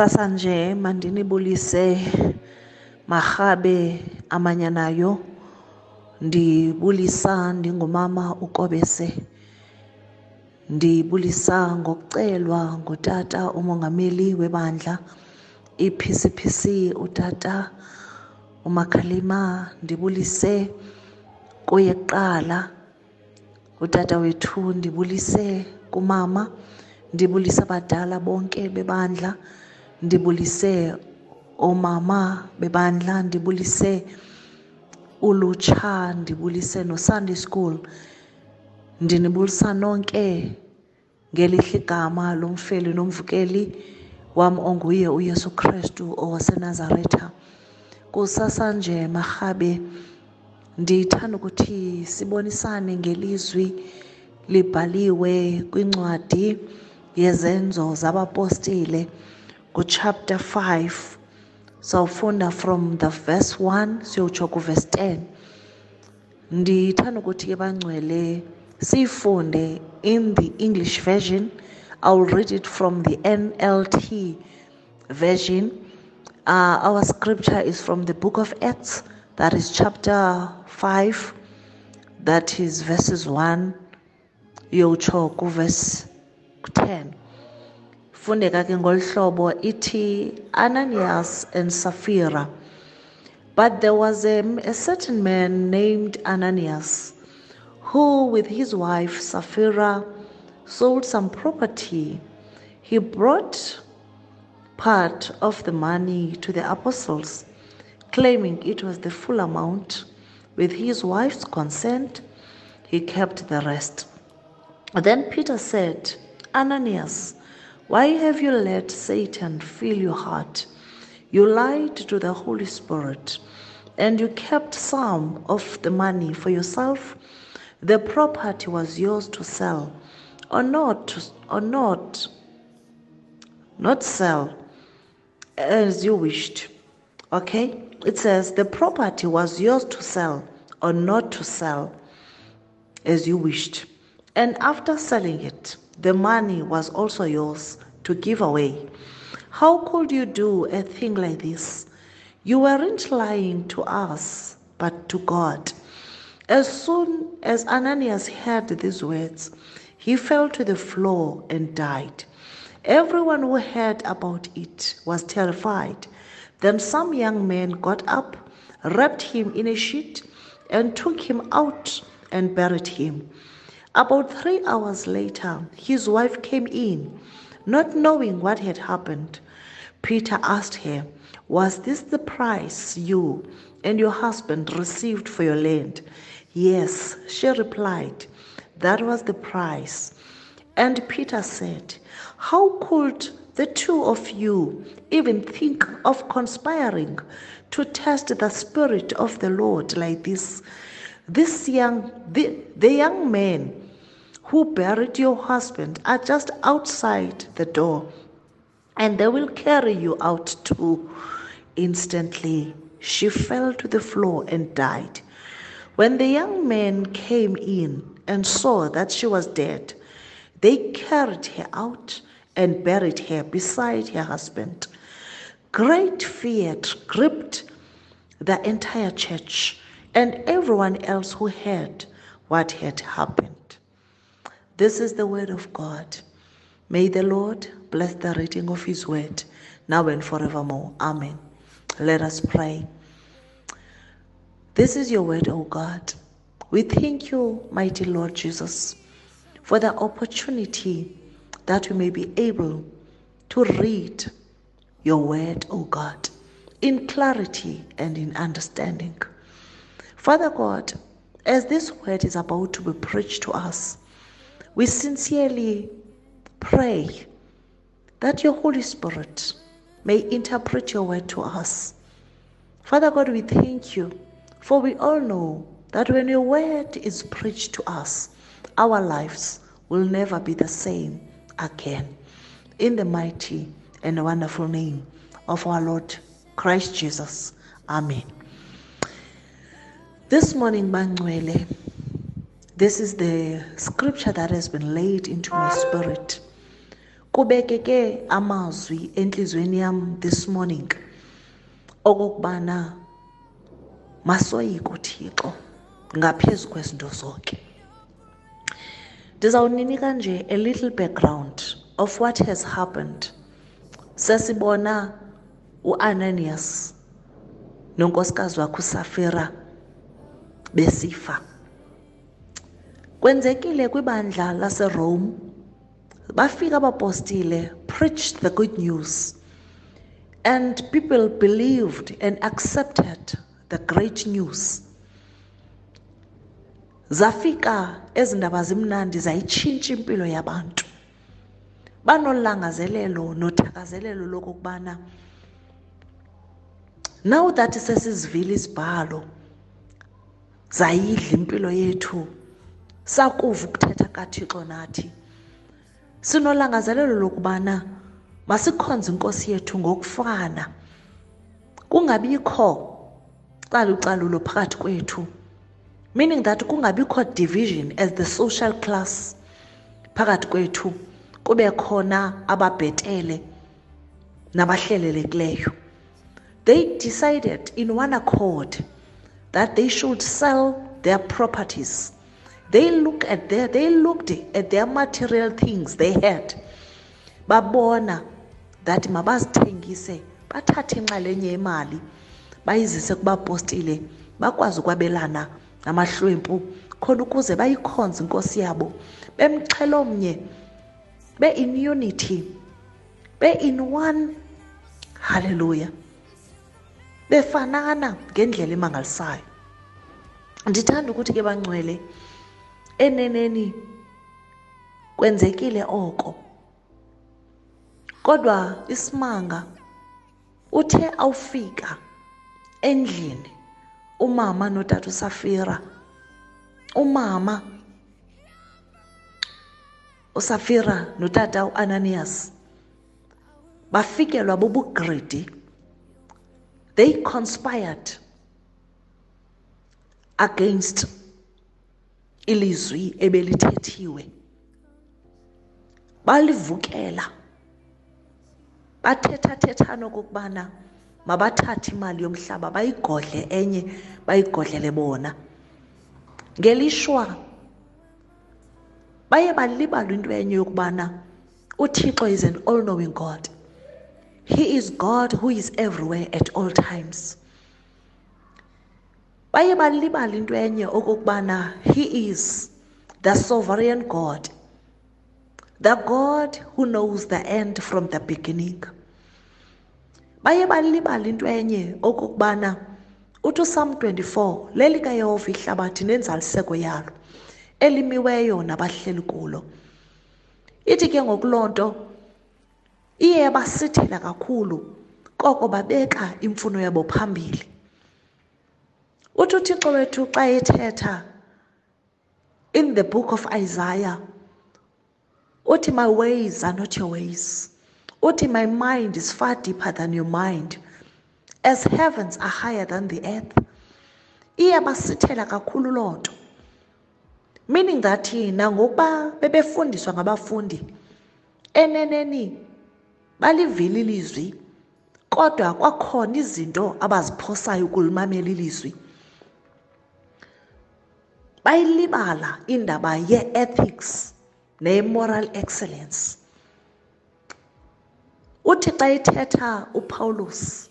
Kusasa nje mandinibulise marhabe amanyanayo ndibulisa ndingumama ukobese. Ndibulisa ngokucelwa ngutata umongameli webandla i-PCPC utata umakhalima. Ndibulise kuye kuqala utata wethu ndibulise kumama ndibulise abadala bonke bebandla. Ndibulise omama bebandla ndibulise ulutsha ndibulise no-sunday school. Ndinibulisa nonke ngelihle igama lomfeli nomvukeli wam onguye uyesu krestu owasenazaretha. Kusasa nje marhabe ndithanda ukuthi sibonisane ngelizwi libhaliwe kwincwadi yezenzo zabapostile. Kuchapter 5 sawufunda from the verse 1 siyotsho kuverse 10 ndithanda ukuthi ke bangcwele siyifunde in the english version. I'll read it from the nlt version. Uh, our scripture is from the book of acts. That is chapter 5 that is verses 1 yotsho kuverse 10 fundeka ke ngolu hlobo ithi ananias and sapphira. But there was a, a certain man named ananias who with his wife sapphira sold some property. He brought part of the money to the apostles claiming it was the full amount. With his wife's consent he kept the rest. Then peter said ananias why have you let Satan fill your heart? You lied to the Holy Spirit and you kept some of the money for yourself. The property was yours to sell or not, or not, not sell as you wished. Okay? It says the property was yours to sell or not to sell as you wished. And after selling it, the money was also yours to give away. How could you do a thing like this? You weren't lying to us, but to God. As soon as Ananias heard these words, he fell to the floor and died. Everyone who heard about it was terrified. Then some young men got up, wrapped him in a sheet, and took him out and buried him. About three hours later, his wife came in, not knowing what had happened. Peter asked her, Was this the price you and your husband received for your land? Yes, she replied, That was the price. And Peter said, How could the two of you even think of conspiring to test the Spirit of the Lord like this? This young, the, the young men who buried your husband are just outside the door, and they will carry you out too. Instantly, she fell to the floor and died. When the young men came in and saw that she was dead, they carried her out and buried her beside her husband. Great fear gripped the entire church and everyone else who heard what had happened. This is the word of God. May the Lord bless the reading of his word now and forevermore. Amen. Let us pray. This is your word, O God. We thank you, mighty Lord Jesus, for the opportunity that we may be able to read your word, O God, in clarity and in understanding. Father God, as this word is about to be preached to us, we sincerely pray that your Holy Spirit may interpret your word to us. Father God, we thank you, for we all know that when your word is preached to us, our lives will never be the same again. In the mighty and wonderful name of our Lord Christ Jesus. Amen. This morning, Bangwele, this is the scripture that has been laid into my spirit. Kubekeke amazwi enhlizweni yam this morning. Okokubana masoyike uthixo ngaphezu kwezinto zonke. Ndizawuninika nje a little background of what has happened. Sesibona uananias nonkosikazi wakhe usafira besifa kwenzekile kwibandla laserome. Bafika abapostile preached the good news and people believed and accepted the great news. Zafika ezi ndaba zimnandi zayitshintsha impilo yabantu. Banolangazelelo nothakazelelo lokokubana now that sesizivile isibhalo zayidla impilo yethu sakuva ukuthetha kathixo nathi sinolangazelelo lokubana masikhonze inkosi yethu ngokufana. Kungabikho calucalulo phakathi kwethu meaning that kungabikho division as the social class phakathi kwethu kube khona ababhetele nabahlelelekileyo. They decided in one accord that they should sell their properties they look at their they looked at their material things they had. Babona that mabazithengise bathathe inxalenye yemali bayizise kubapostile bakwazi ukwabelana namahlwempu khona ukuze bayikhonze inkosi yabo. Bemxhelo omnye be-in unity be-in one halleluya befanana ngendlela emangalisayo. Ndithanda ukuthi ke bangcwele eneneni kwenzekile oko. Kodwa isimanga uthe awufika endlini umama notata usafira umama usafira notata uananias bafikelwa bubugridi they conspired against ilizwi ebelithethiwe. Balivukela. Bathethathethana okokubana mabathathe imali yomhlaba bayigodle enye bayigodlele bona. Ngelishwa baye balibala into enye yokubana uthixo is an all knowing god. He is god who is everywhere at all times. Baye balibala into enye okokubana he is the sovereign god. The god who knows the end from the beginning. Baye balibala into enye okokubana uthi uSalm 24 leli kaYehova ihlabathi nenzaliseko yalo elimiweyo nabahleli kulo. Ithi ke ngokulonto iye basithela kakhulu koko babeka imfuno yabo phambili. Uthi uthixo wethu xa ethetha in the book of isaiah uthi my ways are not your ways. Uthi my mind is far deeper than your mind. As heavens are higher than the earth. Iyabasithela kakhulu loo nto. Meaning that nangokuba bebefundiswa ngabafundi eneneni balivile ilizwi kodwa kwakhona izinto abaziphosayo ukulimamela ilizwi. Bayilibala indaba ye-ethics ne-moral excellence. Uthi xa ithetha upawulos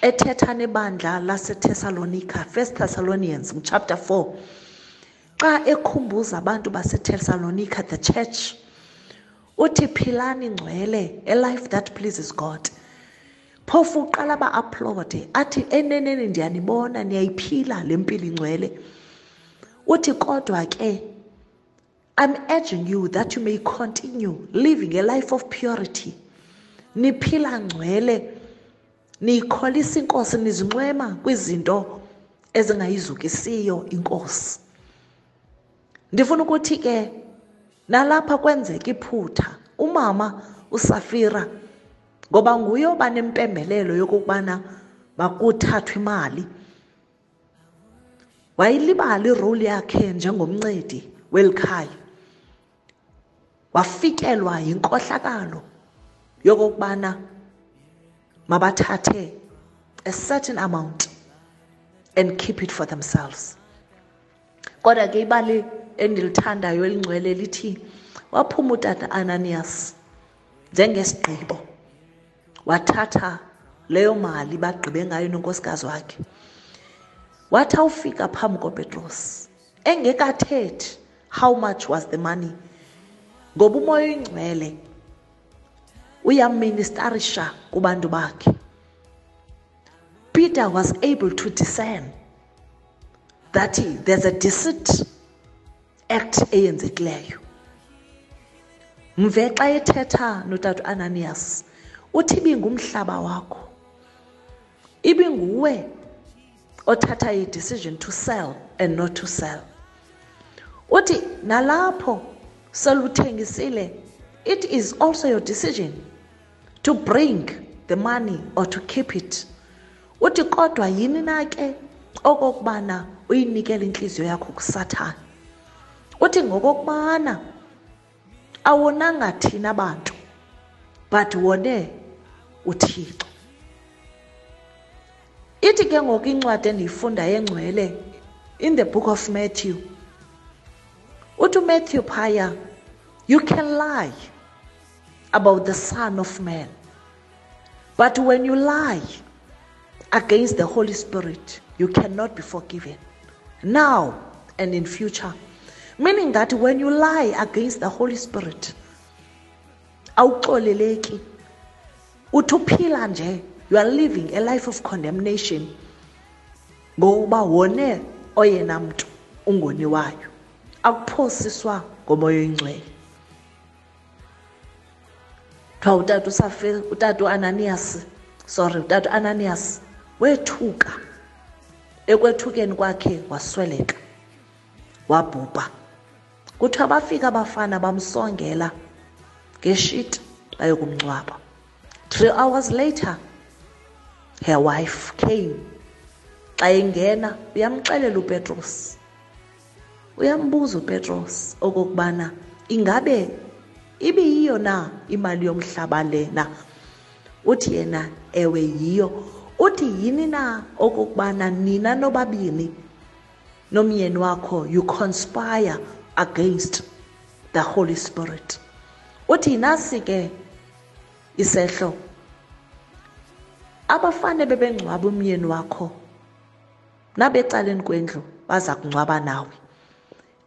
ethetha nebandla laseThessalonika 1 Thessalonians chapter 4 xa ekhumbuza abantu baseThessalonika the church uthi philani ngcwele a life that pleases God. Phofu uqala ba-aplode athi eneneni ndiyanibona niyayiphila le mpilo ingcwele uthi kodwa ke i'm urging you that you may continue living a life of purity. Niphila ngcwele niyikholisa inkosi nizinxwema kwizinto ezingayizukisiyo inkosi. Ndifuna ukuthi ke nalapha kwenzeka iphutha umama usafira ngoba nguye oba nempembelelo yokokubana makuthathwe imali. Wayilibala iroli yakhe njengomncedi weli khaya wafikelwa yinkohlakalo yokokubana mabathathe a certain amount and keep it for themselves. Kodwa ke ibali endilithandayo elingcwele lithi waphuma utata ananias njengesigqibo wathatha leyo mali bagqibe ngayo nonkosikazi wakhe. Wathi awufika phambi kopetros engekathethi how much was the money? Ngoba umoya oyingcwele uyaministarisha kubantu bakhe. Peter was able to discern that there's a deceit act eyenzekileyo mve xa ethetha notata ananias uthi ibingumhlaba wakho ibinguwe. Othatha i-decision to sell and not to sell. Uthi nalapho seluthengisile it is also your decision to bring the money or to keep it. Uthi kodwa yini na ke okokubana uyinikele inhliziyo yakho kusathana uthi ngokokubana awonanga thina bantu but wone uthixo ithi ke ngoku incwadi endiyifundayo engcwele in the book of matthew uthi umatthew phaya you can lie about the Son of Man. But when you lie against the Holy Spirit, you cannot be forgiven. Now and in future. Meaning that when you lie against the Holy Spirit, awuxoleleki uthi nje you are living a life of condemnation. Ngokuba wone oyena mntu ungoniwayo akuphosiswa ngomoya oyingcwele kuthiwa utata usafile utata uananias sorry utata uananias wethuka. Ekwethukeni kwakhe wasweleka wabhubha. Kuthiwa bafika abafana bamsongela ngeshiti bayokumngcwaba three hours later her wife came. Xa engena uyamxelela upetros. Uyambuza upetros okokubana ingabe ibiyiyo na imali yomhlaba lena uthi yena ewe yiyo. Uthi yini na okokubana nina nobabini nomyeni wakho you conspire against the holy spirit? Uthi nasi ke isehlo abafane bebengcwaba umyeni wakho. Nabecaleni kwendlu baza kungcwaba nawe.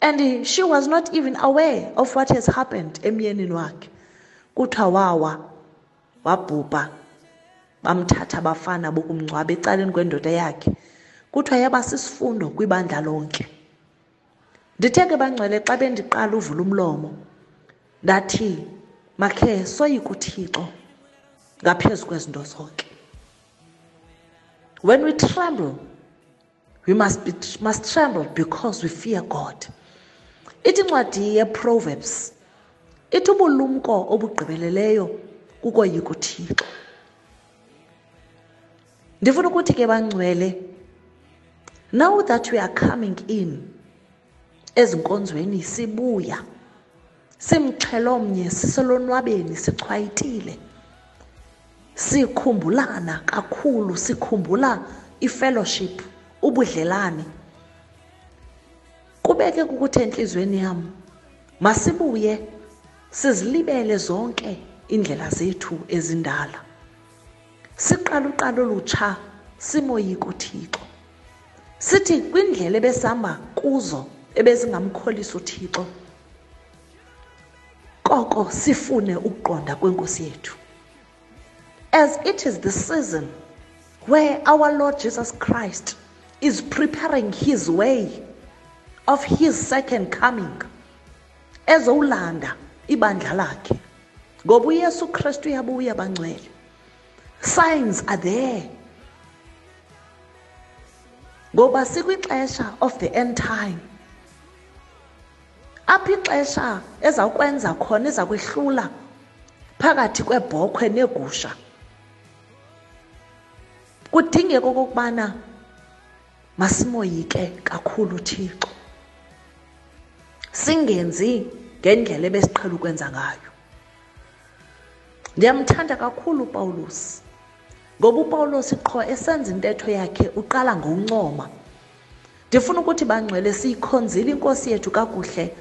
And she was not even aware of what has happened emyenini wakhe. Kuthiwa wawa wabhubha bamthatha abafana bokumngcwaba ecaleni kwendoda yakhe. Kuthiwa yaba sisifundo kwibandla lonke. Ndithe ke bangcwele xa bendiqala uvula umlomo ndathi makhe soyika uthixo ngaphezu kwezinto zonke. When we tremble we must, be, must tremble because we fear god. Ithi incwadi yeproverbs ithi ubulumko obugqibeleleyo kukoyika uthixo ndifuna ukuthi ke bangcwele now that we are coming in ezinkonzweni sibuya simxhelomnye siselonwabeni sichwayitile. Sikhumbulana kakhulu sikhumbula ifellowship ubudlelane. Kubeke kukuthi entliziyweni yam masibuye sizilibele zonke indlela zethu ezindala. Siqala uqala olutsha simoyika uthixo. Sithi kwindlela ebesihamba kuzo ebezingamkholisa uthixo koko sifune ukuqonda kwenkosi yethu. As it is the season where our lord jesus christ is preparing his way of his second coming. Ezowulanda ibandla lakhe. Ngoba uyesu kristu uyabuya bangcwele signs are there. Ngoba sikwixesha of the end time. Apho ixesha ezawukwenza khona eza kwehlula phakathi kwebhokhwe neegusha kudingeka okokubana masimoyike kakhulu uthixo. Singenzi ngendlela ebesiqhela ukwenza ngayo. Ndiyamthanda kakhulu upawulos ngoba upawulos qho esenza intetho yakhe uqala ngowuncoma ndifuna ukuthi bangcwele siyikhonzile inkosi yethu kakuhle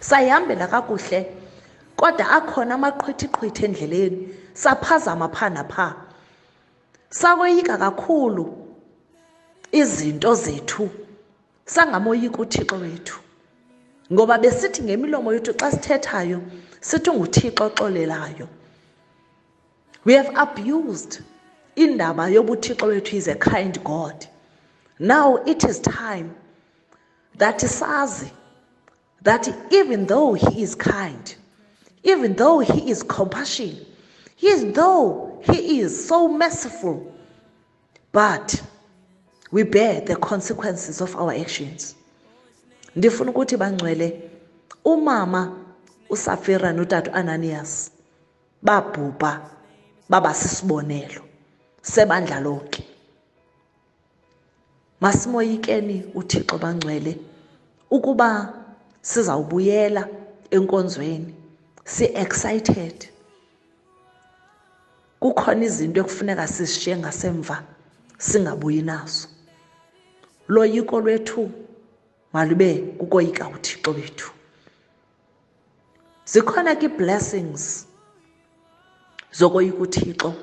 sayihambela kakuhle kodwa akhona amaqhwithiqhwithi endleleni saphazama phaa naphaa. Sakoyika kakhulu izinto zethu. Sangamoyika uthixo wethu. Ngoba besithi ngemilomo yethu xa sithethayo sithi nguthixo oxolelayo. We have abused indaba yobuthixo wethu. Is a kind god. Now it is time that sazi that even though he is kind, even though he is compassionate, even though he is so merciful, but we bear the consequences of our actions. ndifuna ukuthi bangcwele. Umama usafira notata ananias babhubha baba sisibonelo sebandla lonke. Masimoyikeni uthixo bangcwele ukuba sizawubuyela enkonzweni si-excited. Kukhona izinto ekufuneka sizishiye ngasemva singabuyi nazo. Loyiko lwethu malube kukoyika uthixo wethu. Zikhona ke ii-blessings zokoyika uthixo.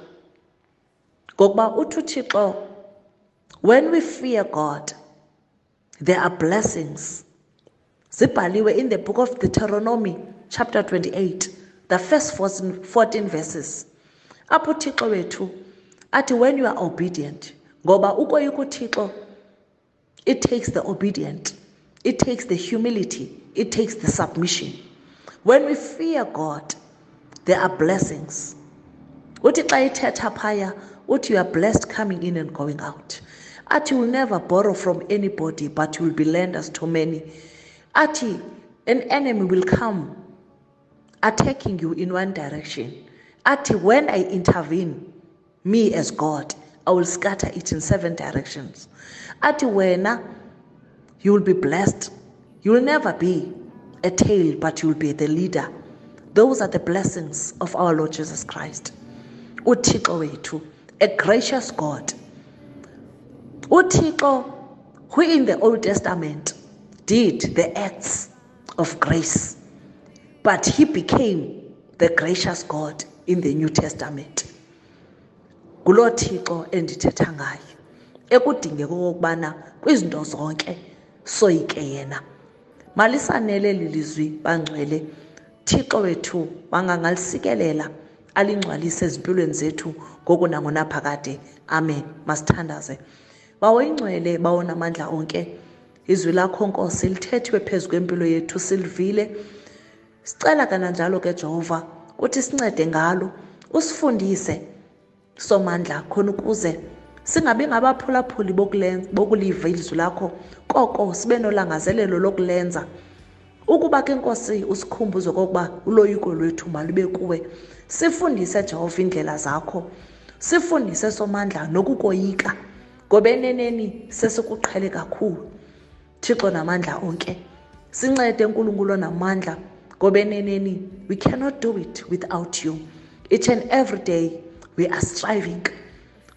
Ngokuba uthi uthixo when we fear god there are blessings. Zibhaliwe in the book of deuteronomy chapter 28 the first 14 verses. Apho uthixo wethu athi when you are obedient ngoba ukoyika uthixo it takes the obedient it takes the humility it takes the submission. When we fear god there are blessings. Uthi xa ithetha phaya uthi you are blessed coming in and going out. Athi you will never borrow from anybody but you will be lenders to many. Ati, an enemy will come attacking you in one direction. Ati, when I intervene, me as God, I will scatter it in seven directions. Ati, when you will be blessed, you will never be a tail, but you will be the leader. Those are the blessings of our Lord Jesus Christ. uthixo wethu a gracious god uthixo who in the old testament did the acts of grace, but he became the gracious God in the New Testament. Ngulo Thixo endithetha ngaye ekudingeka okokubana kwizinto zonke soyike yena. Malisanele lilizwi bangcwele thixo wethu bangangalsikelela alingcwalise ezimpilweni zethu ngoku nangonaphakade amen. Masithandaze. Bawo ingcwele bawonamandla onke. Izwi lakho nkosi lithethiwe phezu kwempilo yethu silivile. Sicela kananjalo ke jehova uthi sincede ngalo usifundise somandla khona ukuze singabi ngabaphulaphuli bokuliva ilizwi lakho. Koko sibe nolangazelelo lokulenza. Ukuba ke nkosi usikhumbuze kokuba uloyiko lwethu malube kuwe. Sifundise jehova iindlela zakho. Sifundise somandla nokukoyika. Ngoba eneneni sesikuqhele kakhulu. Thixo namandla onke. Sincede nkulunkulu namandla. Ngoba eneneni we cannot do it without you. Each and every day we are striving.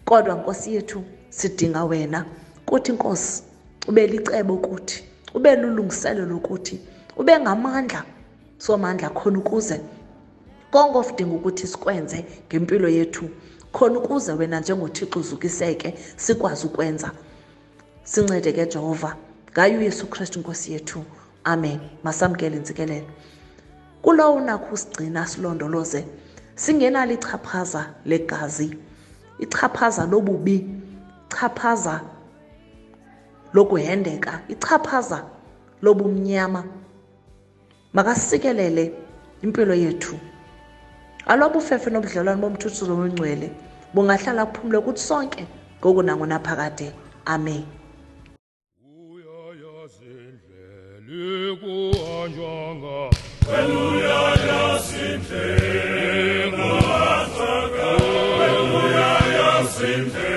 Kodwa nkosi yethu sidinga wena. Kuthi nkosi ube licebo kuthi ube lulungiselelo kuthi ube ngamandla somandla khona ukuze konke ofudinga ukuthi sikwenze ngempilo yethu khona ukuze wena njengothixo uzukiseke sikwazi ukwenza. Sincede ke jehova ngayo uyesu kristu nkosi yethu. Amen. Masamkele intsikelelo kulowo unakho usigcina silondoloze singenalo ichaphaza legazi ichaphaza lobubi ichaphaza lokuhendeka ichaphaza lobumnyama. Makasikelele impilo yethu. Aloba ufefe nobudlelwane bomthuthuzo wengcwele bungahlala kuphumle kuthi sonke ngoku nangonaphakade amen. Hallelujah, weluya yasimhle Hallelujah, weluya yasimhle